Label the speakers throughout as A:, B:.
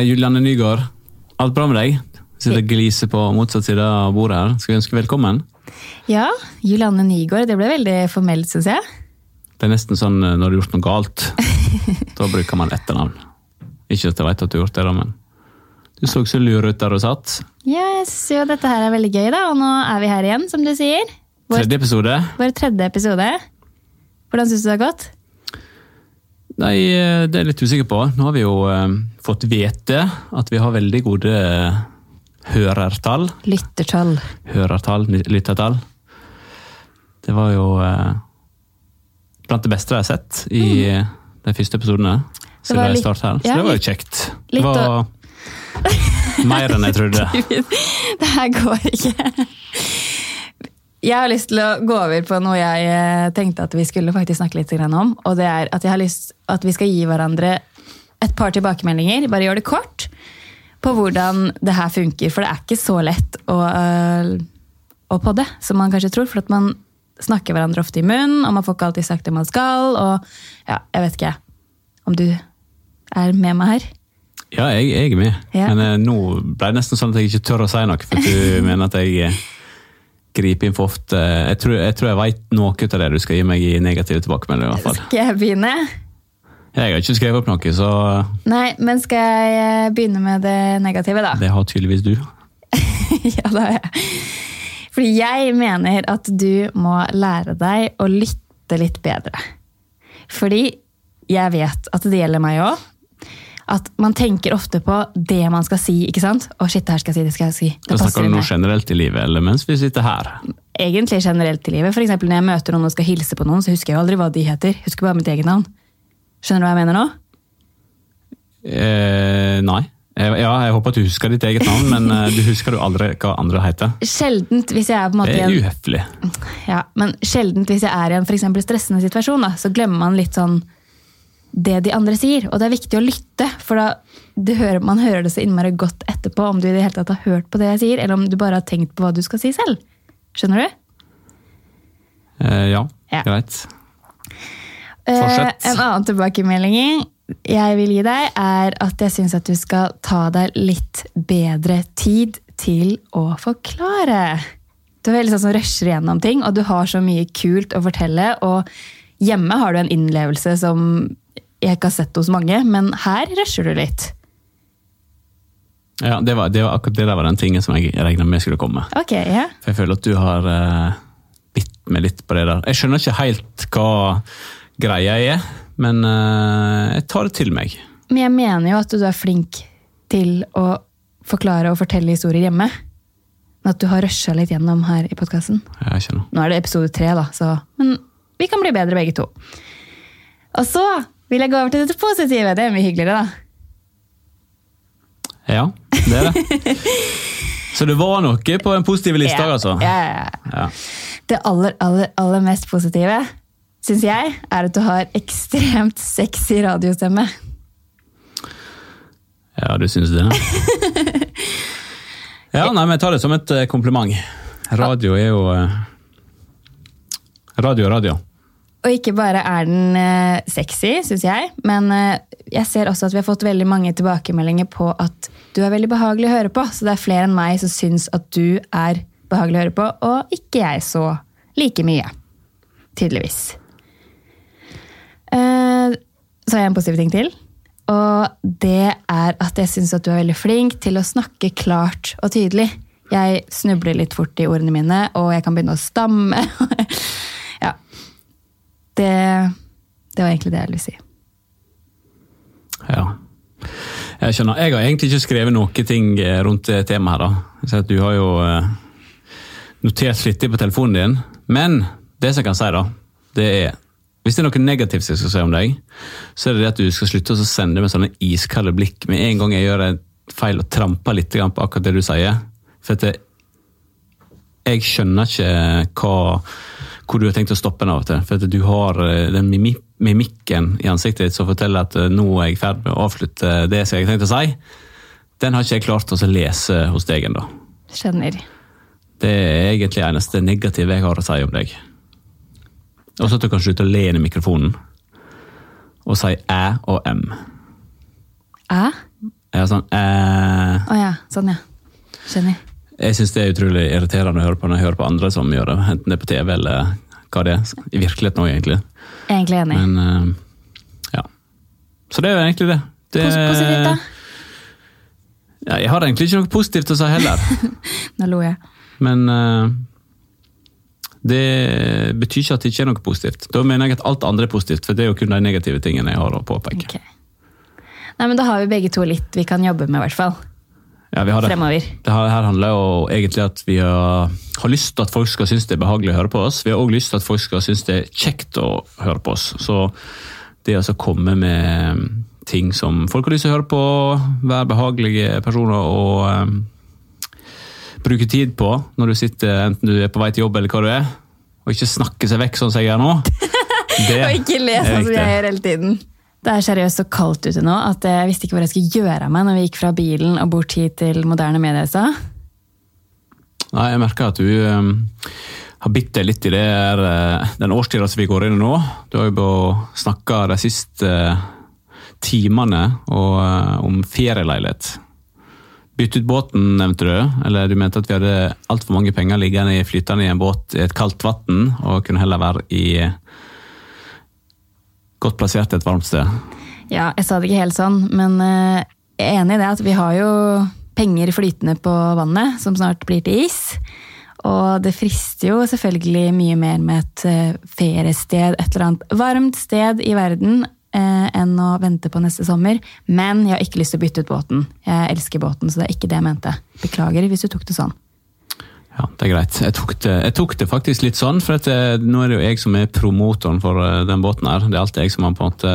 A: Ja, Julianne Nygaard. Alt bra med deg? Sitter og gliser på motsatt side av bordet her. Skal vi ønske velkommen?
B: Ja, Julianne Nygaard. Det ble veldig formelt, syns jeg.
A: Det er nesten sånn eh, når du har gjort noe galt. da bruker man etternavn. Ikke at jeg vet at du har gjort det, da, men du så så lur ut der du satt.
B: Ja, jeg synes jo dette her er veldig gøy, da. Og nå er vi her igjen, som du sier. Vår,
A: Tredje episode.
B: vår tredje episode. Hvordan syns du det har gått?
A: Nei, eh, det er jeg litt usikker på. Nå har vi jo eh, fått vite at vi har veldig gode eh, hørertall.
B: Lyttertall.
A: Hørertall, lyttertall. Det var jo eh, blant det beste jeg har sett i mm. de første episodene. Så.
B: Det litt-.
A: Så det var jo kjekt. det var mer enn jeg trodde.
B: det her går ikke. Jeg har lyst til å gå over på noe jeg eh, tenkte at vi skulle faktisk snakke litt om. Og det er at jeg har lyst at vi skal gi hverandre et par tilbakemeldinger. Bare gjør det kort. På hvordan det her funker. For det er ikke så lett å, øh, å podde som man kanskje tror. For at man snakker hverandre ofte i munnen, og man får ikke alltid sagt det man skal. Og ja, jeg vet ikke om du er med meg her.
A: Ja, jeg, jeg er med.
B: Ja.
A: Men eh, nå ble det nesten sånn at jeg ikke tør å si noe, for du mener at jeg griper inn for ofte. Jeg tror jeg, tror jeg vet noe av det du skal gi meg i negative tilbakemeldinger. i hvert fall.
B: Skal jeg begynne?
A: Jeg har ikke skrevet opp noe, så
B: Nei, men skal jeg eh, begynne med det negative, da?
A: det har tydeligvis du.
B: ja, det har jeg. Fordi jeg mener at du må lære deg å lytte litt bedre. Fordi jeg vet at det gjelder meg òg. At man tenker ofte på det man skal si. ikke sant? Å shit, det her skal jeg si, det skal jeg si. Det
A: Da snakker du noe generelt i livet, eller mens vi sitter her.
B: Egentlig generelt i livet. Eksempel når jeg møter noen og skal hilse på noen, så husker jeg jo aldri hva de heter. Husker bare mitt eget navn. Skjønner du hva jeg mener nå?
A: Eh, nei. Eh, Ja, jeg håper at du husker ditt eget navn, men eh, du husker jo aldri hva andre heter.
B: Sjeldent hvis jeg er på en måte
A: Det er uhøflig.
B: Ja, men sjeldent hvis jeg er i en for stressende situasjon, da, så glemmer man litt sånn det de andre sier. Og det er viktig å lytte, for da det hører, man hører det så innmari godt etterpå om du i det hele tatt har hørt på det jeg sier, eller om du bare har tenkt på hva du skal si selv. Skjønner du?
A: Eh, ja,
B: Ja.
A: greit.
B: Eh, en annen tilbakemelding jeg vil gi deg, er at jeg syns at du skal ta deg litt bedre tid til å forklare. Du er veldig sånn som rusher gjennom ting, og du har så mye kult å fortelle. Og hjemme har du en innlevelse som jeg ikke har sett hos mange, men her rusher du litt.
A: Ja, det var, det var akkurat det der var den tingen som jeg regna med skulle komme.
B: Ok, ja.
A: For jeg føler at du har uh, bitt meg litt på det der. Jeg skjønner ikke helt hva greia er, men uh, jeg tar det til meg.
B: Men jeg mener jo at du er flink til å forklare og fortelle historier hjemme. Men at du har rusha litt gjennom her i podkasten. Nå er det episode tre, da, så Men vi kan bli bedre begge to. Og så vil jeg gå over til det positive. Det er mye hyggeligere, da.
A: Ja, det er det. Så det var noe på en positiv liste ja. altså?
B: Ja, ja, ja.
A: Ja.
B: Det aller, aller, aller mest positive, syns jeg, er at du har ekstremt sexy radiostemme.
A: ja, du syns det? Ja, nei, men jeg tar det som et eh, kompliment. Radio er jo eh, Radio er radio.
B: Og ikke bare er den eh, sexy, syns jeg, men eh, jeg ser også at vi har fått veldig mange tilbakemeldinger på at du er veldig behagelig å høre på. Så det er flere enn meg som syns at du er behagelig å høre på, og ikke jeg så like mye. Tydeligvis. Eh, så har jeg en positiv ting til. Og det er at jeg syns at du er veldig flink til å snakke klart og tydelig. Jeg snubler litt fort i ordene mine, og jeg kan begynne å stamme. Det, det var egentlig det jeg ville si.
A: Ja. Jeg skjønner. Jeg har egentlig ikke skrevet noe ting eh, rundt det temaet her. da. Du har jo eh, notert flittig på telefonen din. Men det som jeg kan si, da, det er Hvis det er noe negativt jeg skal si om deg, så er det det at du skal slutte å sende med sånne iskalde blikk med en gang jeg gjør en feil og tramper litt på akkurat det du sier. For at jeg skjønner ikke hva, hvor du har tenkt å stoppe den av og til. For at du har eh, den mimikken i ansiktet ditt som forteller at eh, nå er jeg i ferd med å avslutte det som jeg har tenkt å si. Den har ikke jeg klart å lese hos deg ennå.
B: Skjønner.
A: Det er egentlig det eneste negative jeg har å si om deg. Og så at du kan slutte å le inn i mikrofonen og si æ og m.
B: Æ?
A: Ja, sånn æ.
B: Å ja, sånn ja. Skjønner.
A: Jeg syns det er utrolig irriterende å høre på når jeg hører på andre som gjør det, enten det er på TV eller hva det er. I virkeligheten òg, egentlig.
B: Egentlig enig.
A: Men eh, ja. Så det er jo egentlig det. det
B: positivt, da?
A: Ja, jeg har egentlig ikke noe positivt å si heller.
B: Nå lo jeg.
A: Men eh, det betyr ikke at det ikke er noe positivt. Da mener jeg at alt andre er positivt, for det er jo kun de negative tingene jeg har å påpeke.
B: Okay. Nei, men Da har vi begge to litt vi kan jobbe med, i hvert fall.
A: Ja, vi har det.
B: Fremover.
A: Det her, her handler jo egentlig at vi har, har lyst til at folk skal synes det er behagelig å høre på oss. Vi har òg lyst til at folk skal synes det er kjekt å høre på oss. Så det å altså komme med ting som folk har lyst til å høre på, være behagelige personer og um, bruke tid på når du sitter, enten du er på vei til jobb eller hva du er, og ikke snakke seg vekk sånn som jeg gjør nå. Det
B: Og ikke le
A: er
B: sånn som jeg gjør hele tiden. Det er seriøst så kaldt ute nå at jeg visste ikke hvor jeg skulle gjøre av meg når vi gikk fra bilen og bort hit til moderne medier.
A: Nei, jeg merker at du um, har bitt deg litt i det her, eh, den årstida som vi går inn i nå. Du har jo snakka de siste eh, timene og, eh, om ferieleilighet. Bytte ut båten, nevnte du. Eller du mente at vi hadde altfor mange penger liggende flytende i en båt i et kaldt vann, og kunne heller være i godt plassert et varmt sted.
B: Ja, jeg sa det ikke helt sånn, men eh, jeg er enig i det at vi har jo penger flytende på vannet, som snart blir til is. Og det frister jo selvfølgelig mye mer med et eh, feriested, et eller annet varmt sted i verden, eh, enn å vente på neste sommer. Men jeg har ikke lyst til å bytte ut båten. Jeg elsker båten, så det er ikke det jeg mente. Beklager hvis du tok det sånn.
A: Ja, det er greit. Jeg tok det, jeg tok det faktisk litt sånn, for det, nå er det jo jeg som er promotoren for eh, den båten her. Det er alltid jeg som har på en måte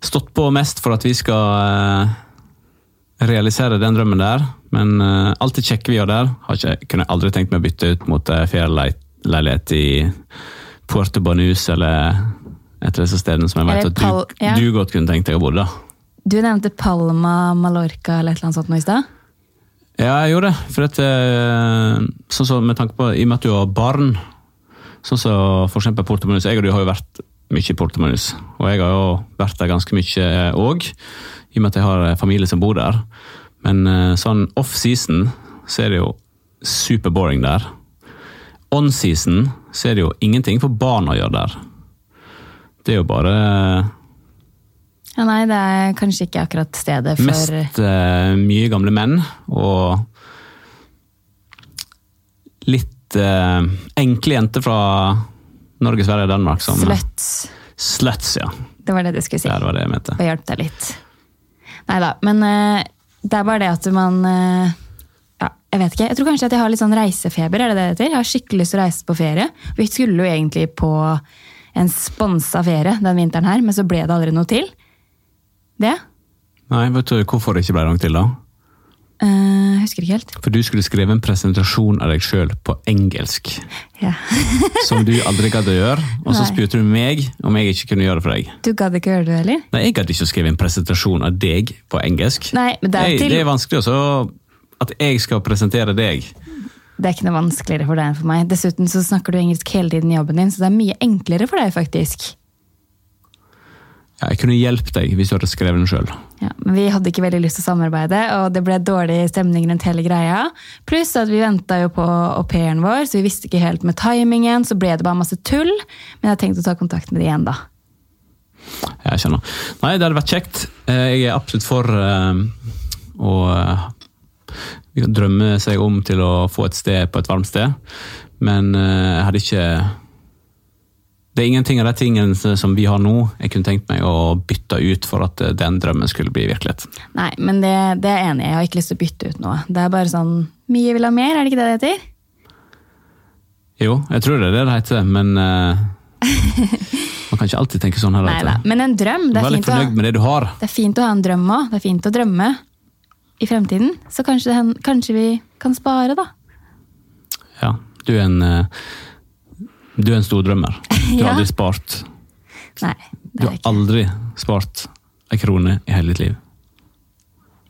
A: stått på mest for at vi skal eh, realisere den drømmen der. Men eh, alt det kjekke vi gjør der, har ikke, kunne jeg aldri tenkt meg å bytte ut mot ferieleilighet i Puerto Banus eller et av disse stedene som jeg vet at du,
B: ja.
A: du godt kunne tenkt deg å bo da.
B: Du nevnte Palma, Mallorca eller et eller annet sånt nå i stad.
A: Ja, jeg gjorde det. For at, eh, sånn som med tanke på, I og med at du har barn, sånn som for eksempel Portomanus Jeg og du har jo vært mye i Portomanus, og jeg har jo vært der ganske mye òg, i og med at jeg har familie som bor der. Men eh, sånn off-season så er det jo super boring der. On-season så er det jo ingenting for barn å gjøre der. Det er jo bare
B: Ja, nei, det er kanskje ikke akkurat stedet for
A: Mest uh, mye gamle menn og litt uh, enkle jenter fra Norge, Sverige og Danmark. Som,
B: sluts.
A: Sluts, ja.
B: Det var det du skulle si.
A: Det var det jeg mente.
B: Bare hjelp deg litt. Nei da, men uh, det er bare det at man ja, Jeg vet ikke. Jeg tror kanskje at jeg har litt sånn reisefeber. er det det det heter? Jeg har skikkelig lyst til å reise på ferie. Vi skulle jo egentlig på en sponsa ferie den vinteren her, men så ble det aldri noe til. Det?
A: Nei, vet du hvorfor det ikke ble langt til, da?
B: Uh, husker ikke helt.
A: For du skulle skrive en presentasjon av deg sjøl på engelsk.
B: Ja.
A: Som du aldri gadd å gjøre. Og så spurte du meg om jeg ikke kunne gjøre det for deg.
B: Du gadd ikke gjøre det, heller?
A: Nei, jeg gadd ikke å skrive en presentasjon av deg på engelsk.
B: Nei, men det er til-
A: det er vanskelig også at jeg skal presentere deg.
B: Det er ikke noe vanskeligere for deg enn for meg. Dessuten så snakker du engelsk hele tiden i jobben din, så det er mye enklere for deg, faktisk.
A: Ja, jeg kunne hjulpet deg hvis du hadde skrevet den sjøl.
B: Ja, men vi hadde ikke veldig lyst til å samarbeide, og det ble dårlig stemning rundt hele greia. Pluss at vi venta jo på au pairen vår, så vi visste ikke helt med timingen. Så ble det bare masse tull. Men jeg har tenkt å ta kontakt med de igjen, da.
A: Jeg skjønner. Nei, det hadde vært kjekt. Eh, Jeg er absolutt for eh, å eh, drømme seg om til å få et sted på et varmt sted, men jeg hadde ikke Det er ingenting av de tingene som vi har nå, jeg kunne tenkt meg å bytte ut for at eh, den drømmen skulle bli virkelighet.
B: Nei, men det, det er jeg enig i. Jeg har ikke lyst til å bytte ut noe. Det er bare sånn Mye vil ha mer, er det ikke det det heter?
A: Jo, jeg tror det er det det heter, men uh, man kan ikke alltid tenke sånn her.
B: Nei. Men en drøm, det er, fint å
A: det du har.
B: det er fint å ha en drøm òg. Det er fint å drømme i fremtiden. Så kanskje, det, kanskje vi kan spare, da.
A: Ja, du er en eh, du er en stor drømmer. Du har aldri spart
B: Nei,
A: Du har aldri spart ei krone i hele ditt liv.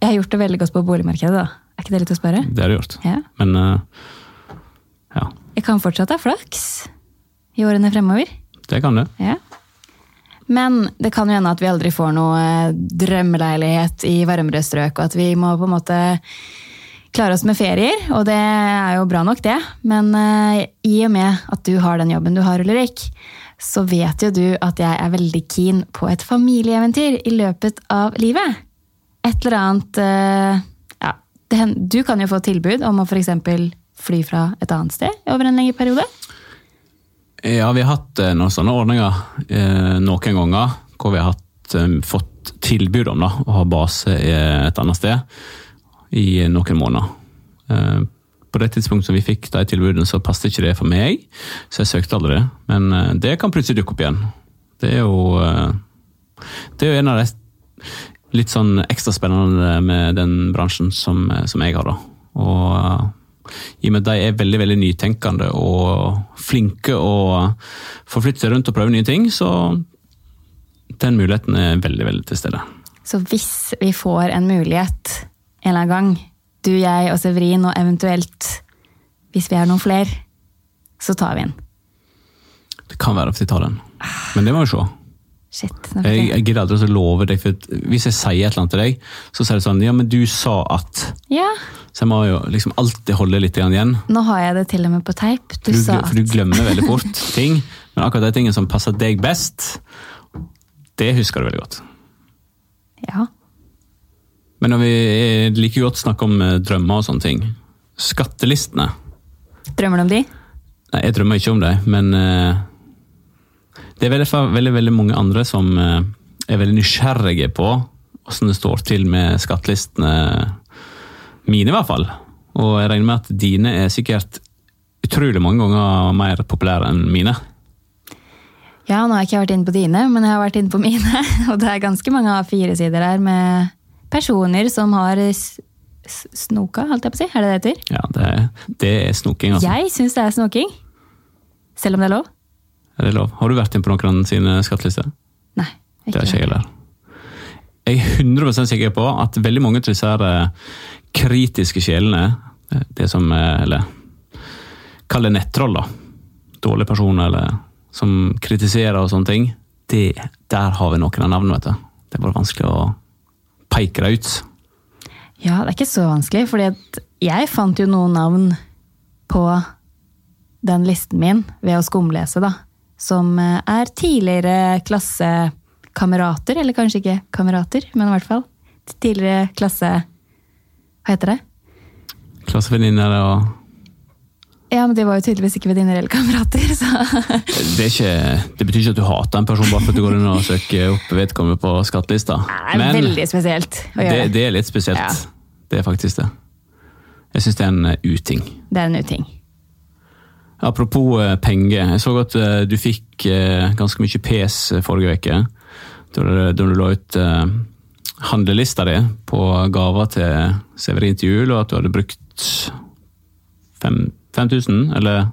B: Jeg har gjort det veldig godt på boligmarkedet, da. Er ikke det litt å spørre?
A: Det har du gjort.
B: Ja.
A: Men uh, ja,
B: Jeg kan fortsatt ha flaks i årene fremover.
A: det kan du.
B: Ja. Men det kan jo hende at vi aldri får noe eh, drømmeleilighet i varmere strøk, og at vi må på en måte klare oss med ferier, og det er jo bra nok, det. Men uh, i og med at du har den jobben du har, Ulrik, så vet jo du at jeg er veldig keen på et familieeventyr i løpet av livet. Et eller annet uh, Ja, du kan jo få tilbud om å f.eks. fly fra et annet sted over en lengre periode.
A: Ja, vi har hatt uh, noen sånne ordninger noen ganger, hvor vi har hatt, fått tilbud om da, å ha base et annet sted i noen måneder. Eh, på det tidspunktet som vi fikk de tilbudene, så passet ikke det for meg, så jeg søkte aldri. Men eh, det kan plutselig dukke opp igjen. Det er jo, eh, det er jo en av de litt sånn ekstra spennende med den bransjen som, som jeg har. da. Og i og med at de er veldig veldig nytenkende og flinke og forflytter seg rundt og prøver nye ting, så den muligheten er veldig, veldig til stede.
B: Så hvis vi får en mulighet en eller annen gang, du, jeg og Severin, og eventuelt, hvis vi er noen flere, så tar vi den.
A: Det kan være at vi tar den, men det må vi se.
B: Shit,
A: jeg, jeg gidder aldri å love deg, for hvis jeg sier et eller annet til deg, så sier du sånn Ja, men du sa at
B: Ja.
A: Så jeg må jo liksom alltid holde litt igjen.
B: Nå har jeg det til og med på teip.
A: Du, du sa at For du glemmer veldig fort ting. Men akkurat de tingene som passer deg best, det husker du veldig godt.
B: Ja.
A: Men når vi liker godt snakke om eh, drømmer og sånne ting Skattelistene.
B: Drømmer du om de?
A: Nei, jeg drømmer ikke om dem, men uh, det er veldig, veldig, veldig mange andre som er veldig nysgjerrige på hvordan det står til med skattelistene mine, i hvert fall. Og jeg regner med at dine er sikkert utrolig mange ganger mer populære enn mine.
B: Ja, nå har jeg ikke vært inne på dine, men jeg har vært inne på mine. Og det er ganske mange A4-sider her med personer som har snoka, holdt jeg på å si. Er det det heter?
A: Ja, det er, det er snoking, altså.
B: Jeg syns det er snoking. Selv om det er lov.
A: Er det lov? Har du vært inn på noen sine skattelister?
B: Nei.
A: Ikke det er ikke jeg heller. Jeg er 100 sikker på at veldig mange av disse her kritiske sjelene, eh, det som Eller kall det nettroll, da. Dårlige personer eller som kritiserer og sånne ting. Det, der har vi noen av navnene, vet du. Det er bare vanskelig å peke deg ut?
B: Ja, det er ikke så vanskelig, for jeg fant jo noen navn på den listen min ved å skumlese, da. Som eh, er tidligere klassekamerater, eller kanskje ikke kamerater, men i hvert fall tidligere klasse... Hva heter det?
A: Klassevenninner og
B: ja, men de var jo tydeligvis ikke venninner eller kamerater. Så.
A: Det, ikke, det, betyr ikke at du hater en person bare for at du går inn og søker opp vedkommende på skattelista.
B: Det er men veldig spesielt
A: å gjøre. Det, det er litt spesielt. Ja. Det er faktisk det. Jeg syns det er en uh, uting.
B: Det er en uting.
A: Apropos uh, penger. Jeg så at uh, du fikk ganske mye pes forrige uke. Da du la ut handlelista di på gaver til Severin til jul, og at du hadde brukt fem 5000, eller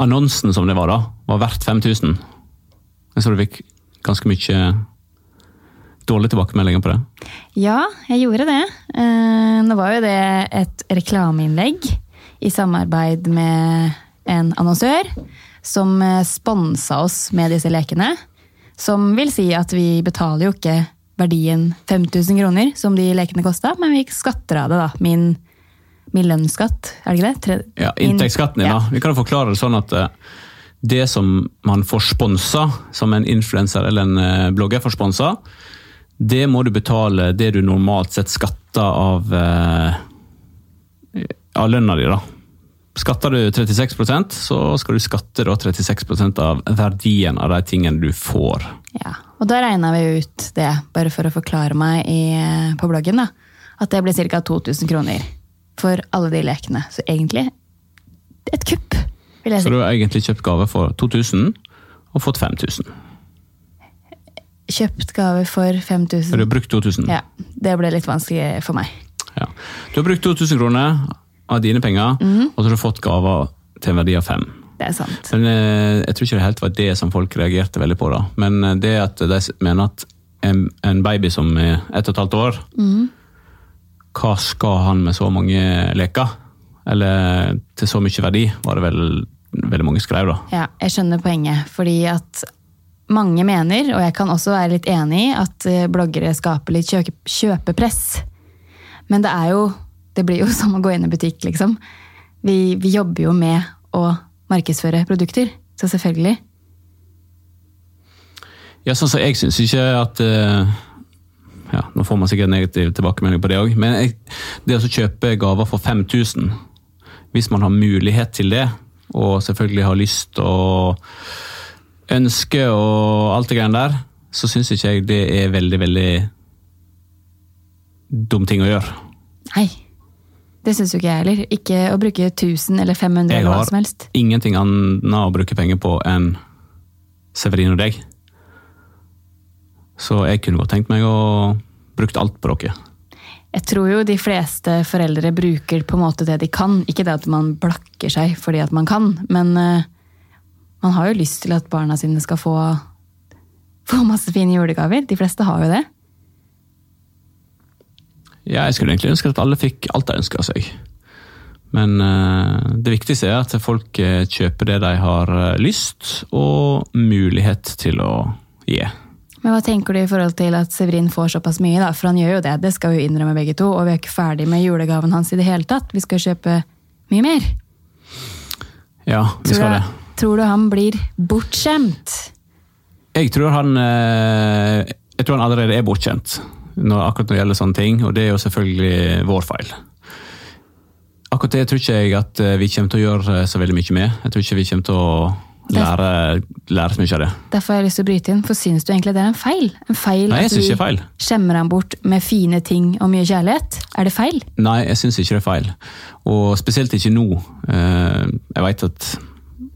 A: annonsen som det var da, var verdt 5000. Jeg så du fikk ganske mye dårlige tilbakemeldinger på det.
B: Ja, jeg gjorde det. Eh, nå var jo det et reklameinnlegg i samarbeid med en annonsør som eh, sponsa oss med disse lekene. Som vil si at vi betaler jo ikke verdien 5000 kroner som de lekene kosta, men vi skatter av det, da. Min min lønnsskatt, er det ikke det? Tre,
A: ja, Inntektsskatten din, ja. da. Vi kan jo forklare det sånn at eh, det som man får sponsa, som en influenser eller en eh, blogger får sponsa, det må du betale det du normalt sett skatter av, eh, av lønna di. da. Skatter du 36% så skal du skatte da 36% av verdien av de tingene du får.
B: Ja, og Da regna vi ut det, bare for å forklare meg i, på bloggen, da, at det blir ca. 2000 kroner for alle de lekene. Så egentlig et kupp, vil jeg si.
A: Så du har egentlig kjøpt gave for 2000 og fått 5000?
B: Kjøpt gave for 5000.
A: Du har brukt 2000?
B: Ja. Det ble litt vanskelig for meg.
A: Ja. Du har brukt 2000 kroner av dine penger, mm. og så har du fått gaver til en verdi av 5.
B: Det er sant.
A: Men eh, Jeg tror ikke det helt var det som folk reagerte veldig på. da. Men eh, det at de mener at en, en baby som er ett og et halvt år mm hva skal han med så mange leker? Eller til så mye verdi, var det vel veldig mange skrev, da.
B: Ja, jeg skjønner poenget. Fordi at mange mener, og jeg kan også være litt enig i, at eh, bloggere skaper litt kjø kjøpepress. Men det er jo Det blir jo som å gå inn i butikk, liksom. Vi, vi jobber jo med å markedsføre produkter. Så selvfølgelig.
A: Ja, sånn så Jeg syns ikke at uh, ja, Nå får man sikkert negativ tilbakemelding på det òg, men jeg, det å kjøpe gaver for 5000 Hvis man har mulighet til det, og selvfølgelig har lyst og ønske og alt det greiene der, så syns ikke jeg det er veldig, veldig dum ting å gjøre.
B: Nei. Det syns jo ikke jeg heller. Ikke å bruke 1000 eller 500 eller hva som helst.
A: Jeg har ingenting annet å bruke penger på enn Severin og deg. Så jeg kunne godt tenkt meg å bruke alt på dere.
B: Jeg tror jo de fleste foreldre bruker på en måte det de kan. Ikke det at man blakker seg fordi at man kan, men eh, man har jo lyst til at barna sine skal få, få masse fine julegaver. De fleste har jo det.
A: Ja, jeg skulle egentlig ønske at alle fikk alt de ønska seg. Men eh, det viktigste er at folk eh, kjøper det de har lyst og mulighet til å gi.
B: Men hva tenker du i forhold til at Severin får såpass mye? da? For han gjør jo det, det skal vi jo innrømme begge to. Og vi er ikke ferdig med julegaven hans i det hele tatt. Vi skal kjøpe mye mer.
A: Ja, vi
B: Tror
A: skal
B: du,
A: det.
B: tror du han blir bortskjemt?
A: Jeg tror han eh, Jeg tror han allerede er bortskjemt når, akkurat når det gjelder sånne ting, og det er jo selvfølgelig vår feil. Akkurat det tror ikke jeg at eh, vi kommer til å gjøre så veldig mye med. Jeg tror ikke vi kommer til å lære, lære så mye av det.
B: Derfor har jeg lyst til å bryte inn, for syns du egentlig det er en feil? En feil
A: Nei, jeg
B: at
A: synes ikke er feil.
B: skjemmer han bort med fine ting og mye kjærlighet? Er det feil?
A: Nei, jeg syns ikke det er feil. Og spesielt ikke nå. Eh, Jeg veit at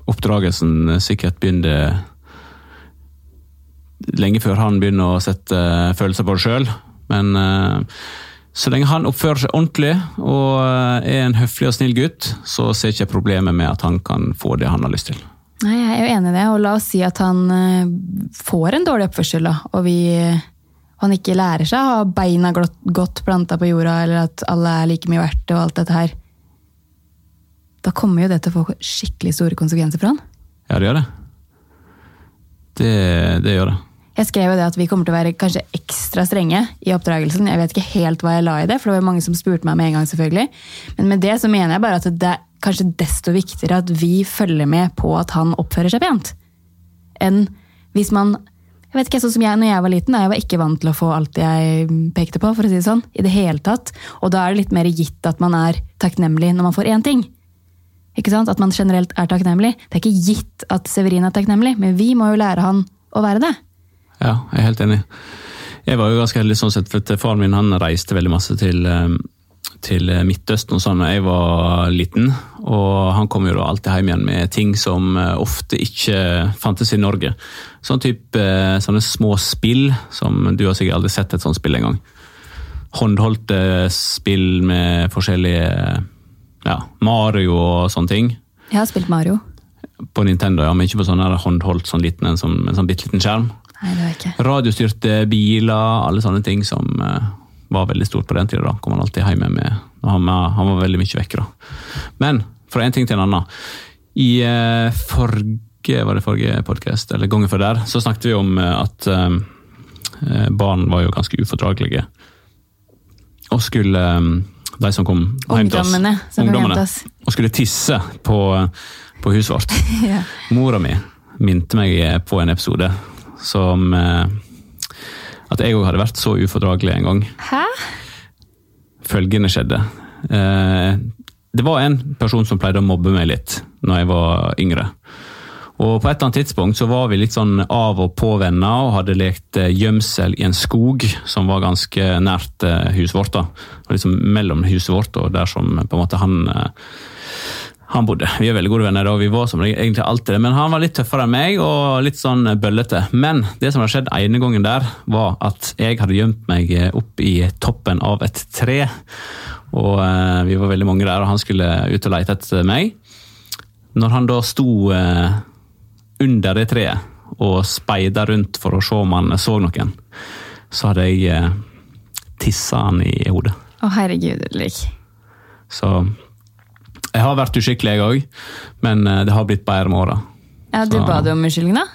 A: oppdragelsen sikkert begynner lenge før han begynner å sette følelser på det sjøl. Men eh, så lenge han oppfører seg ordentlig og eh, er en høflig og snill gutt, så ser jeg ikke problemet med at han kan få det han har lyst til.
B: Nei, jeg er jo enig i det, og la oss si at han eh, får en dårlig oppførsel, da, og vi, han ikke lærer seg å ha beina godt, planta på jorda, eller at alle er like mye verdt og alt dette her. Da kommer jo det til å få skikkelig store konsekvenser for han.
A: Ja, det gjør det. Det, det gjør det.
B: Jeg skrev jo det at vi kommer til å være kanskje ekstra strenge i oppdragelsen. Jeg vet ikke helt hva jeg la i det, for det var mange som spurte meg med en gang. selvfølgelig. Men med det så mener jeg bare at det er kanskje desto viktigere at vi følger med på at han oppfører seg pent. Enn hvis man jeg vet ikke, sånn som jeg når jeg var liten, da, jeg var ikke vant til å få alt jeg pekte på. for å si det sånn, i det hele tatt. Og da er det litt mer gitt at man er takknemlig når man får én ting. Ikke sant? At man generelt er takknemlig. Det er ikke gitt at Severin er takknemlig, men vi må jo lære han å være det.
A: Ja, jeg er helt enig. Jeg var jo ganske heldig sånn sett, for faren min han reiste veldig masse til, eh, til Midtøsten og sånn da jeg var liten. Og han kom jo da alltid hjem igjen med ting som eh, ofte ikke fantes i Norge. Sånn type eh, sånne små spill, som du har sikkert aldri sett et sånt spill engang. Håndholdte spill med forskjellige ja, Mario og sånne ting.
B: Jeg har spilt Mario.
A: På Nintendo, ja, men ikke på sånn håndholdt sånn liten, en sånn, en sånn bitte liten skjerm.
B: Nei.
A: Radiostyrte biler, alle sånne ting som uh, var veldig stort på den tida. da, kom han alltid hjem med. Han, var- han var veldig mye vekke. da. Men fra en ting til en annen. I uh, forrige, var det forrige podcast, eller gangen før der, så snakket vi om uh, at barn var jo ganske ufordragelige. Og skulle De som kom hjem til oss,
B: Ungdommene oss.
A: og skulle tisse på, på huset vårt.
B: Ja.
A: Mora mi minte meg på en episode som eh, At jeg òg hadde vært så ufordragelig en gang.
B: Hæ?
A: Følgende skjedde. Eh, det var en person som pleide å mobbe meg litt når jeg var yngre. Og På et eller annet tidspunkt så var vi litt sånn av og på venner og hadde lekt eh, gjemsel i en skog som var ganske nært huset vårt. da. Og liksom Mellom huset vårt og der som på en måte han han bodde. Vi er veldig gode venner, og vi var som egentlig alltid det. Men han var litt tøffere enn meg og litt sånn bøllete. Men det som hadde skjedd ene gangen der, var at jeg hadde gjemt meg opp i toppen av et tre. Og eh, vi var veldig mange der, og han skulle ut og lete etter meg. Når han da sto eh, under det treet og speida rundt for å se om han så noen, så hadde jeg eh, tissa han i hodet.
B: Å, herregud, Ulrik.
A: Så jeg har vært uskikkelig, jeg òg, men eh, det har blitt bedre med åra.
B: Ja, du ba du om unnskyldning, da?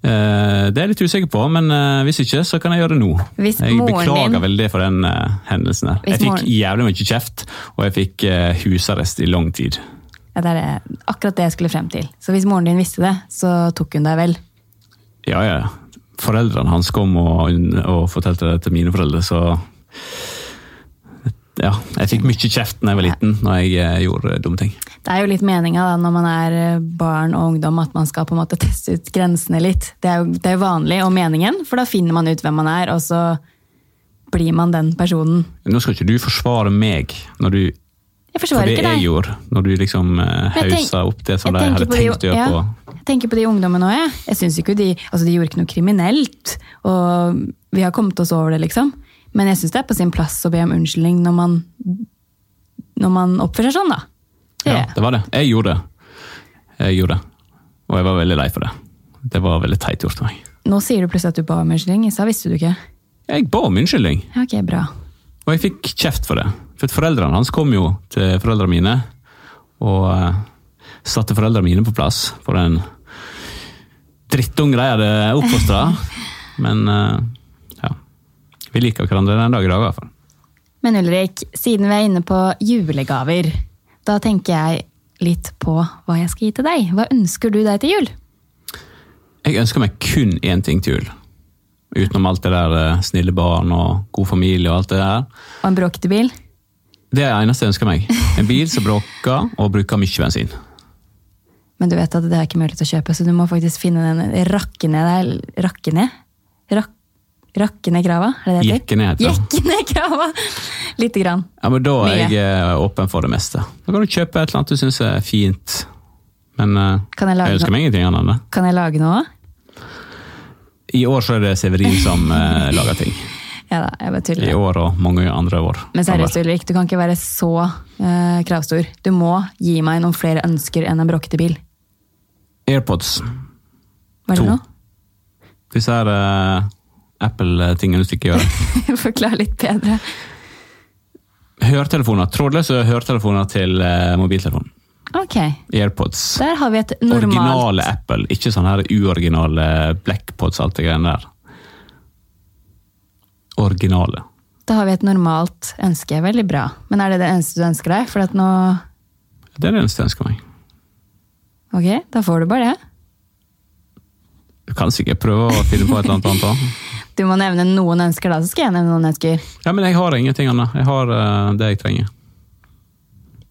A: Uh, det er jeg litt usikker på, men uh, hvis ikke, så kan jeg gjøre det nå.
B: Hvis
A: jeg beklager
B: din-
A: veldig for den uh, hendelsen. der.
B: Hvis
A: Jeg fikk
B: moren-
A: jævlig mye kjeft, og jeg fikk husarrest i lang tid.
B: Ja, det er det, akkurat det jeg skulle frem til. Så hvis moren din visste det, så tok hun deg vel.
A: Ja, ja. Foreldrene hans kom og, og fortalte det til mine foreldre, så Ja, jeg fikk mye kjeft da jeg var liten, når jeg eh, gjorde dumme ting.
B: Det er jo litt meninga når man er eh, barn og ungdom, at man skal på en måte teste ut grensene litt. Det er jo det er vanlig, og meningen, for da finner man ut hvem man er, og så blir man den personen.
A: Nå skal ikke du forsvare meg når du,
B: Jeg
A: for det
B: ikke
A: jeg gjorde, når du liksom eh, hausa opp det som de hadde tenkt å gjøre
B: ja,
A: på
B: Jeg tenker på de ungdommene òg, jeg. Jeg synes ikke de, altså de gjorde ikke noe kriminelt. Og vi har kommet oss over det, liksom. Men jeg syns det er på sin plass å be om unnskyldning når man, når man oppfører seg sånn, da. Det
A: Ja, det var det. Jeg gjorde det. Jeg gjorde det. Og jeg var veldig lei for det. Det var veldig teit gjort av meg.
B: Nå sier du plutselig at du ba om unnskyldning. I stad visste du ikke.
A: Jeg ba om unnskyldning,
B: Ja, Ok, bra.
A: og jeg fikk kjeft for det. For foreldrene hans kom jo til foreldrene mine og eh, satte foreldrene mine på plass for en drittunge de hadde oppfostra. Men eh. Vi liker hverandre den dag i dag, i hvert fall.
B: Men Ulrik, siden vi er inne på julegaver, da tenker jeg litt på hva jeg skal gi til deg. Hva ønsker du deg til jul?
A: Jeg ønsker meg kun én ting til jul. Utenom alt det der eh, snille barn og god familie og alt det der.
B: Og en bråkete bil?
A: Det er det eneste jeg ønsker meg. En bil som bråker og bruker mye bensin.
B: Men du vet at det er ikke mulig til å kjøpe, så du må faktisk finne den rakke ned der. Rakke ned? Rak, rakke ned krava? Er det det
A: heter det.
B: Jekke ned krava! Lite grann.
A: Ja, men Da er
B: Mye.
A: jeg eh, åpen for det meste. Da kan du kjøpe et eller annet du syns er fint. Men eh,
B: Kan jeg
A: jeg ønsker meg ingenting annet enn det.
B: Kan jeg lage noe?
A: I år så er det Severin som eh, lager ting.
B: Ja da, jeg bare
A: I år og mange andre år.
B: Men seriøst, Ulrik, du kan ikke være så uh, kravstor. Du må gi meg noen flere ønsker enn en bråkete bil.
A: AirPods.
B: Hva er det nå?
A: Disse her eh, Apple-tingene du stikker i øret.
B: Forklar litt bedre.
A: Hørtelefoner. Trådløse hørtelefoner til mobiltelefonen.
B: Ok,
A: AirPods.
B: der har vi et normalt
A: Originale Apple, ikke sånne her uoriginale Blackpods og alt det greiene der. Originale.
B: Da har vi et normalt ønske. Veldig bra. Men er det det eneste du ønsker deg? For at nå
A: Det er det eneste jeg ønsker meg.
B: Ok, da får du bare det.
A: Du kan sikkert prøve å finne på et eller annet annet.
B: Du må nevne noen ønsker, da, så skal jeg nevne noen ønsker.
A: Ja, men jeg har ingenting annet. Jeg har uh, det jeg trenger.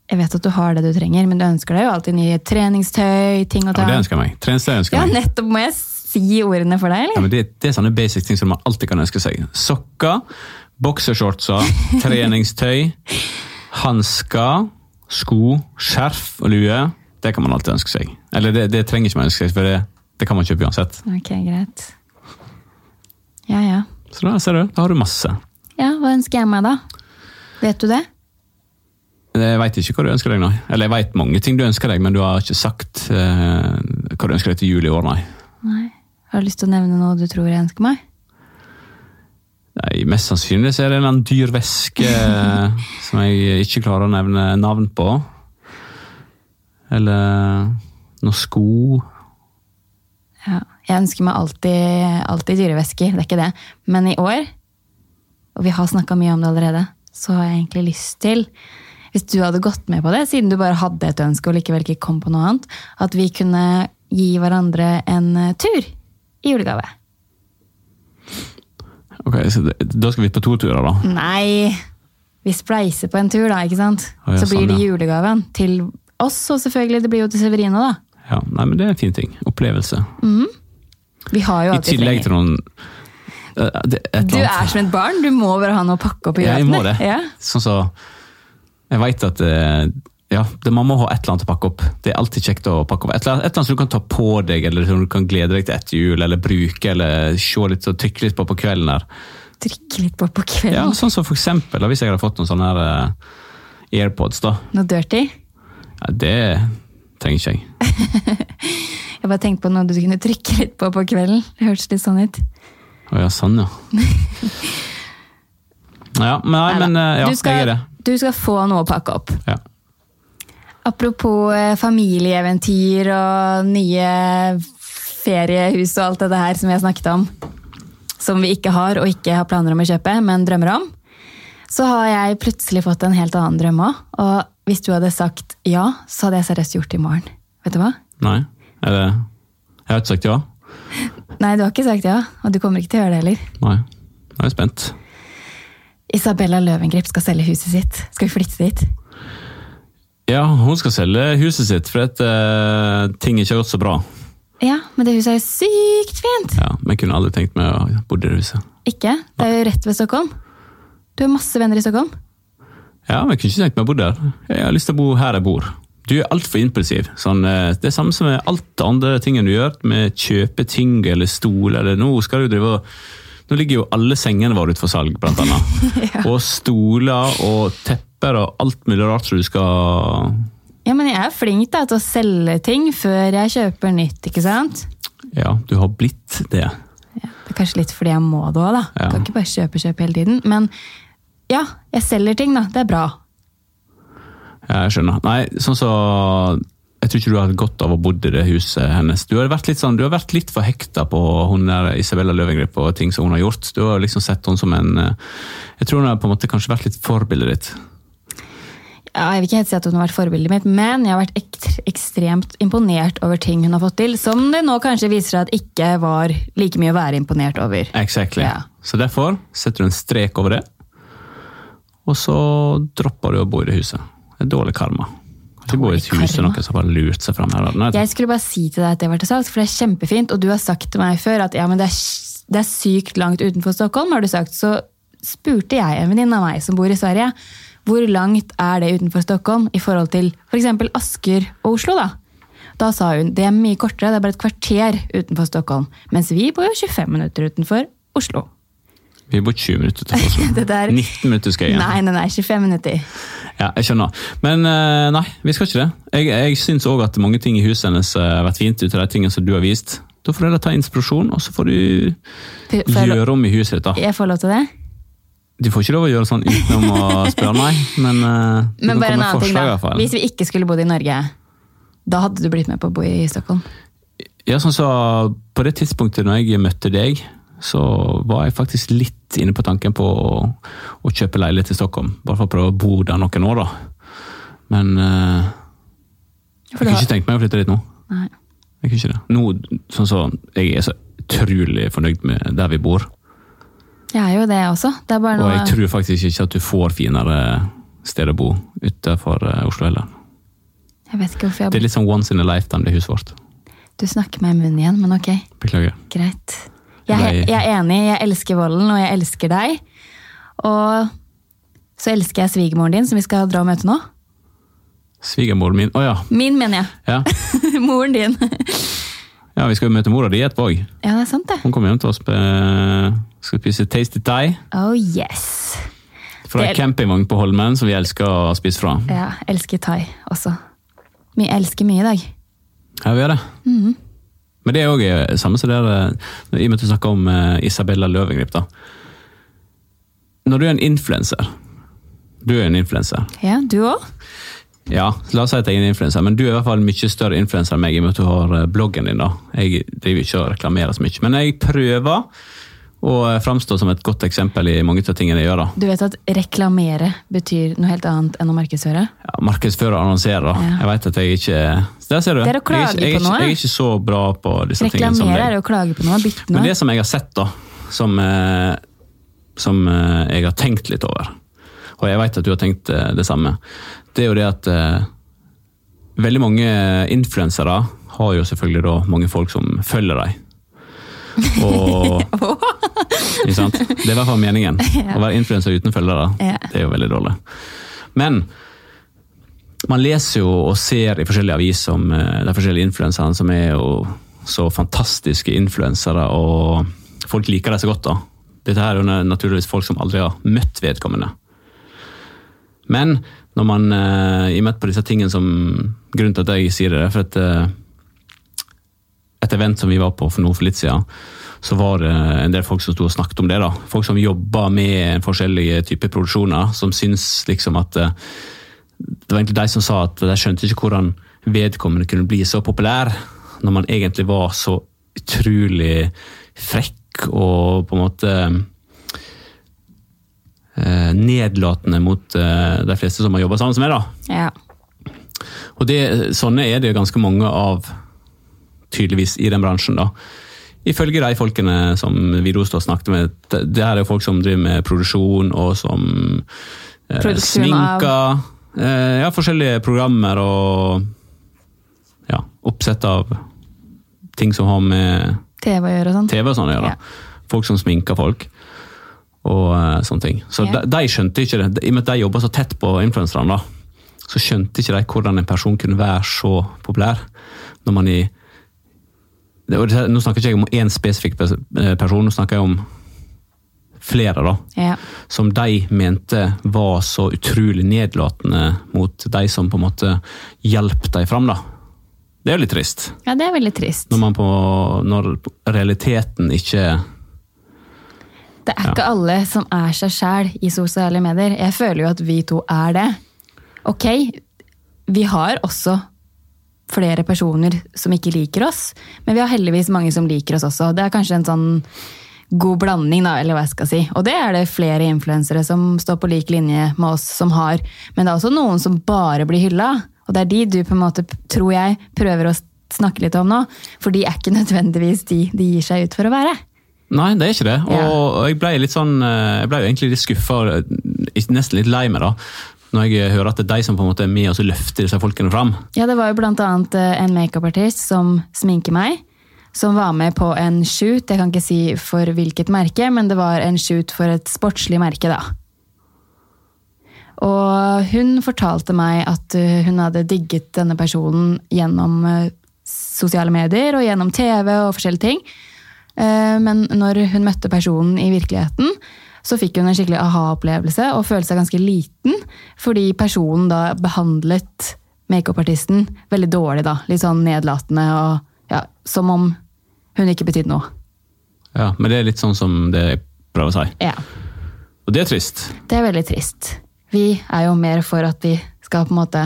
B: Jeg vet at du har det du trenger, men du ønsker deg jo alltid nye treningstøy, ting å
A: Ja, det ønsker jeg meg. Treningstøy ønsker
B: Ja,
A: jeg meg.
B: nettopp må jeg si ordene for deg, eller?
A: Ja, men det, det er sånne basic ting som man alltid kan ønske seg. Sokker, boksershortser, treningstøy, hansker, sko, skjerf og lue. Det kan man alltid ønske seg. Eller det, det trenger ikke man ønske seg, for det, det kan man kjøpe uansett.
B: Ok, greit. Ja, ja.
A: Så da ser du, da har du masse.
B: Ja, hva ønsker jeg meg da? Vet du det?
A: Jeg veit ikke hva du ønsker deg, nei. Eller jeg veit mange ting du ønsker deg, men du har ikke sagt eh, hva du ønsker deg til jul i år, nei.
B: Nei. Har du lyst til å nevne noe du tror jeg ønsker meg?
A: Nei, Mest sannsynlig så er det en dyr væske som jeg ikke klarer å nevne navn på. Eller noen sko.
B: Ja, jeg ønsker meg alltid, alltid dyrevæsker, det er ikke det. Men i år, og vi har snakka mye om det allerede, så har jeg egentlig lyst til Hvis du hadde gått med på det, siden du bare hadde et ønske og likevel ikke kom på noe annet, at vi kunne gi hverandre en tur i julegave.
A: Ok, så det, Da skal vi på to turer, da.
B: Nei! Vi spleiser på en tur, da, ikke sant?
A: Ja,
B: så blir
A: sånn,
B: det julegaven til oss, og selvfølgelig det blir jo til Severina, da.
A: Ja, nei, men Det er en fin ting. Opplevelse.
B: Vi har jo
A: I
B: alt vi
A: tillegg
B: trenger.
A: til noen det, et
B: Du er som et barn, du må bare ha noe å pakke opp i
A: Ja, jeg må det.
B: Ja.
A: Sånn så Jeg veit at eh, ja, det, man må ha et eller annet å pakke opp. Det er alltid kjekt å pakke opp. Et eller annet, et eller annet som du kan ta på deg, eller som du kan glede deg til etter jul, eller bruke, eller se litt og trykke litt på på kvelden der.
B: Drikke litt på på
A: Ja,
B: kvelden.
A: sånn som for eksempel, hvis jeg hadde fått noen sånne her eh, AirPods, da.
B: Noe dirty.
A: Ja, det trenger ikke jeg.
B: Jeg bare tenkte på noe du kunne trykke litt på på kvelden. Det hørtes litt sånn ut.
A: Å ja, sånn, ja. Ja, men, nei, men eh, ja,
B: skal,
A: jeg er det.
B: du skal få noe å pakke opp.
A: Ja.
B: Apropos eh, familieeventyr og nye feriehus og alt det her som vi har snakket om, som vi ikke har og ikke har planer om å kjøpe, men drømmer om, så har jeg plutselig fått en helt annen drøm òg. Og hvis du hadde sagt ja, så hadde jeg seriøst gjort det i morgen. Vet du hva?
A: Nei? Er det Jeg har ikke sagt ja?
B: Nei, du har ikke sagt ja, og du kommer ikke til å gjøre det heller.
A: Nei. Nå er jeg spent.
B: Isabella Løvengrip skal selge huset sitt. Skal vi flytte dit?
A: Ja, hun skal selge huset sitt fordi at eh, ting ikke har gått så bra.
B: Ja, men det huset er jo sykt fint!
A: Ja, Men jeg kunne aldri tenkt meg å bo i det huset.
B: Ikke? Det er jo rett ved Stockholm. Du har masse venner i Stockholm.
A: Ja, men jeg kunne ikke tenkt meg å bo der. Jeg har lyst til å bo her jeg bor. Du er altfor impulsiv. Sånn, eh, det er samme som med alt det andre tingen du gjør, med kjøpe ting eller stol eller Nå skal du drive og Nå ligger jo alle sengene våre ute for salg, blant annet.
B: Ja.
A: Og stoler og tepper og alt mulig rart som du skal
B: Ja, men jeg er flink da, til å selge ting før jeg kjøper nytt, ikke sant?
A: Ja, du har blitt det.
B: Ja, det er kanskje litt fordi jeg må det òg, da.
A: Ja.
B: Jeg kan ikke bare kjøpe kjøpe hele tiden. Men ja, jeg selger ting, da. Det er bra.
A: Jeg skjønner. Nei, sånn så Jeg tror ikke du har hatt godt av å bo i det huset hennes. Du har vært litt, sånn, du har vært litt for hekta på hun der Isabella Løvengrip og ting som hun har gjort. Du har liksom sett henne som en eh, Jeg tror hun har på en måte kanskje vært litt forbildet ditt.
B: Ja, jeg vil ikke helt si at hun har vært forbildet mitt, men jeg har vært ek ekstremt imponert over ting hun har fått til, som det nå kanskje viser seg at ikke var like mye å være imponert over.
A: Exactly.
B: Ja.
A: Så derfor setter du en strek over det, og så dropper du å bo i det huset. Dårlig karma. Ikke bo i et hus
B: og
A: noen som har lurt seg fram her. Nei,
B: Jeg skulle bare si til deg at det var til salgs, for det er kjempefint, og du har sagt til meg før at ja, men det er, det er sykt langt utenfor Stockholm, har du sagt. Så spurte jeg en venninne av meg som bor i Sverige, hvor langt er det utenfor Stockholm i forhold til f.eks. Asker og Oslo, da? Da sa hun det er mye kortere, det er bare et kvarter utenfor Stockholm. Mens vi bor jo 25 minutter utenfor Oslo.
A: Vi bor 20 minutter til Oslo.
B: Det der-
A: 19 minutter skal jeg igjen.
B: Nei, nei, nei, 25 minutter.
A: Ja, jeg skjønner. Men eh, nei, vi skal ikke det. Jeg, jeg syns òg at mange ting i huset hennes har vært fint ut av de tingene som du har vist. Da får dere ta inspirasjon, og så får du
B: Får gjøre lov-
A: om i huset ditt.
B: Jeg får lov til det?
A: Du får ikke lov å gjøre sånn utenom å spørre, meg, Men, eh, du
B: Men bare en annen ting, da. Hvis vi ikke skulle bodd i Norge, da hadde du blitt med på å bo i Stockholm?
A: Ja, sånn så På det tidspunktet når jeg møtte deg, så var jeg faktisk litt inne på tanken på å, å kjøpe leilighet i Stockholm. Bare for å prøve å bo der noen år, da. Men uh, jeg kunne ikke tenkt meg å flytte dit nå.
B: Nei.
A: Jeg kunne ikke det. Nå, sånn så, jeg er så utrolig fornøyd med der vi bor.
B: Jeg er jo det også. Det bare
A: Og jeg tror faktisk ikke at du får finere sted å bo utenfor eh, Oslo heller.
B: Jeg vet ikke hvorfor jeg...
A: Det er litt sånn once in a lifetime, det huset vårt.
B: Du snakker meg i munnen igjen, men ok.
A: Beklager.
B: Greit. Jeg, jeg er enig. Jeg elsker volden, og jeg elsker deg. Og så elsker jeg svigermoren din, som vi skal dra og møte nå.
A: Svigermoren min Å ja.
B: Min, mener jeg.
A: ja.
B: Moren din.
A: Ja, vi skal jo møte mora di etterpå òg.
B: Ja, det er sant, det.
A: Hun kommer hjem til oss og skal spise tasty thai
B: Oh yes.
A: fra
B: er-
A: campingvogn på Holmen som vi elsker å spise fra.
B: Ja, elsker thai også. Vi elsker mye i dag.
A: Ja, vi gjør det. Men det er òg samme som det der, I og med at du snakker om eh, Isabella Løvengrip, da. Når du er en influenser Du er en influenser.
B: Ja, du òg?
A: Ja, la oss si at jeg er en influenser, men du er i hvert fall mye større influenser enn meg i og med at du har eh, bloggen din. da. Jeg driver ikke og reklamerer så mye, men jeg prøver å eh, framstå som et godt eksempel i mange av tingene jeg gjør. da.
B: Du vet at reklamere betyr noe helt annet enn å markedsføre?
A: Ja, markedsføre og annonsere.
B: Ja.
A: Jeg vet at jeg ikke Der ser du.
B: Det er å klage
A: jeg, jeg,
B: på noe.
A: Jeg er ikke så bra på disse tingene
B: Reklamere er å klage på noe, bytte noe.
A: Men det som jeg har sett, da, som, eh, som eh, jeg har tenkt litt over, og jeg vet at du har tenkt det samme, det er jo det at veldig mange influensere har jo selvfølgelig da mange folk som følger dem. Og ikke sant? Det er i hvert fall meningen. Å være influenser uten følgere, det er jo veldig dårlig. Men man leser jo og ser i forskjellige aviser om eh, de forskjellige influenserne som er jo så fantastiske influensere, og folk liker dem så godt. da. Dette her er jo naturligvis folk som aldri har møtt vedkommende. Men når man eh, i og med på disse tingene som Grunnen til at jeg sier det, er for at eh, et event som vi var på for noe for litt siden, så var det en del folk som sto og snakket om det. da. Folk som jobber med forskjellige typer produksjoner, som syns liksom at eh, Det var egentlig de som sa at de skjønte ikke hvordan vedkommende kunne bli så populær, når man egentlig var så utrolig frekk og på en måte eh, nedlatende mot eh, de fleste som har jobba sammen med. da.
B: Ja.
A: Og det, sånne er det ganske mange av, tydeligvis, i den bransjen. da. Ifølge de folkene som Vidostad snakket med, det, her er jo folk som driver med produksjon og som eh, sminker. Eh, ja, forskjellige programmer og ja, oppsett av ting som har med
B: TV å gjøre og sånn.
A: TV og sånn å gjøre.
B: Ja.
A: Folk som sminker folk. Og eh, sånne ting. Så
B: Ja.
A: de, de skjønte ikke det. I og med at de jobba så tett på influenserne, så skjønte ikke de hvordan en person kunne være så populær. Når man i Nå snakker ikke jeg om én spesifikk eh, person, nå snakker jeg om flere, da.
B: Ja.
A: Som de mente var så utrolig nedlatende mot de som på en måte hjalp dem fram. da. Det er jo litt trist.
B: ja, det er veldig trist.
A: Når, man på, når realiteten ikke
B: Det er ikke alle som er seg sjæl i sosiale medier. Jeg føler jo at vi to er det. Ok, vi har også flere personer som ikke liker oss, men vi har heldigvis mange som liker oss også. Det er kanskje en sånn god blanding, da, eller hva jeg skal si. Og det er det flere influensere som står på lik linje med oss som har. Men det er også noen som bare blir hylla, og det er de du på en måte, tror jeg, prøver å snakke litt om nå. For de er ikke nødvendigvis de de gir seg ut for å være.
A: Nei, det er ikke det.
B: Ja.
A: Og jeg ble litt sånn, eh, jeg ble egentlig litt skuffa, nesten litt lei meg, da. Når jeg hører at det er de som på en måte er med og løfter disse folkene fram.
B: Ja, det var jo annet eh, en makeupartist som sminker meg, som var med på en shoot. Jeg kan ikke si for hvilket merke, men det var en shoot for et sportslig merke, da. Og hun fortalte meg at eh, hun hadde digget denne personen gjennom eh, sosiale medier og gjennom TV og forskjellige ting. Eh, Men når hun møtte personen i virkeligheten, så fikk hun en skikkelig aha-opplevelse og følte seg ganske liten, fordi personen da behandlet makeupartisten veldig dårlig. da, Litt sånn nedlatende og ja, som om hun ikke betydde noe.
A: Ja, Men det er litt sånn som det jeg prøver å si.
B: Ja,
A: Og det er trist.
B: Det er veldig trist. Vi er jo mer for at vi skal på en måte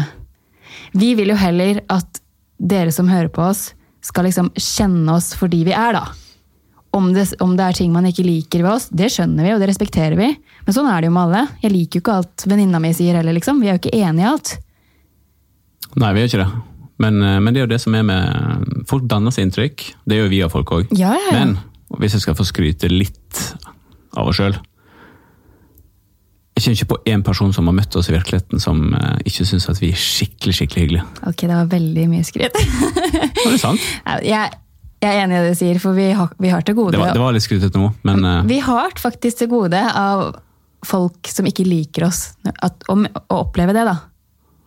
B: Vi vil jo heller at dere som hører på oss, skal liksom kjenne oss for de vi er, da. Om det, om det er ting man ikke liker ved oss, det skjønner vi, og det respekterer vi. Men sånn er det jo med alle. Jeg liker jo ikke alt venninna mi sier heller, liksom. Vi er jo ikke enige i alt.
A: Nei, vi er ikke det. Men, eh, men det er jo det som er med Folk danner seg inntrykk. Det gjør vi av folk òg.
B: Ja, ja, ja.
A: Men hvis jeg skal få skryte litt av oss sjøl Jeg kjenner ikke på én person som har møtt oss i virkeligheten som eh, ikke syns at vi er skikkelig skikkelig hyggelige.
B: Ok, det var veldig mye skryt.
A: Var det sant?
B: jeg, jeg er enig i det du sier, for vi har, vi har til gode
A: Det var, det var litt skrytete nå, men uh...
B: Vi har faktisk til gode av folk som ikke liker oss, at, om, å oppleve det, da.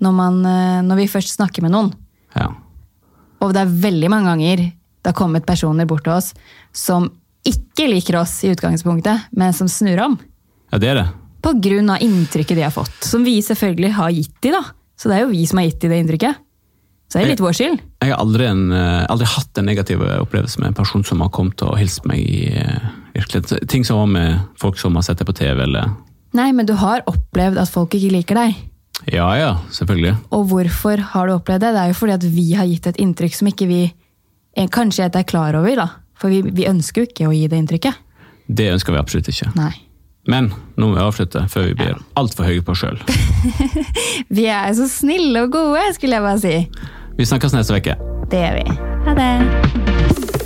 B: Når, man, eh, når vi først snakker med noen.
A: ja.
B: Og det er veldig mange ganger det har kommet personer bort til oss som ikke liker oss i utgangspunktet, men som snur om.
A: ja, det er det.
B: På grunn av inntrykket de har fått. Som vi selvfølgelig har gitt de, da. Så det er jo vi som har gitt de det inntrykket. Så det er litt vår skyld.
A: Jeg har aldri, en, eh, aldri hatt en negativ opplevelse med en person som har kommet og hilst meg i eh, virkeligheten. Ting som var med folk som har sett deg på TV, eller
B: Nei, men du har opplevd at folk ikke liker deg.
A: Ja ja, selvfølgelig.
B: Og hvorfor har du opplevd det? Det er jo fordi at vi har gitt et inntrykk som ikke vi kanskje er klar over. da. For vi, vi ønsker jo ikke å gi det inntrykket.
A: Det ønsker vi absolutt ikke.
B: Nei.
A: Men nå må vi avslutte før vi blir altfor høye på oss sjøl.
B: Vi er så snille og gode, skulle jeg bare si.
A: Vi snakkes neste uke.
B: Det gjør vi. Ha det.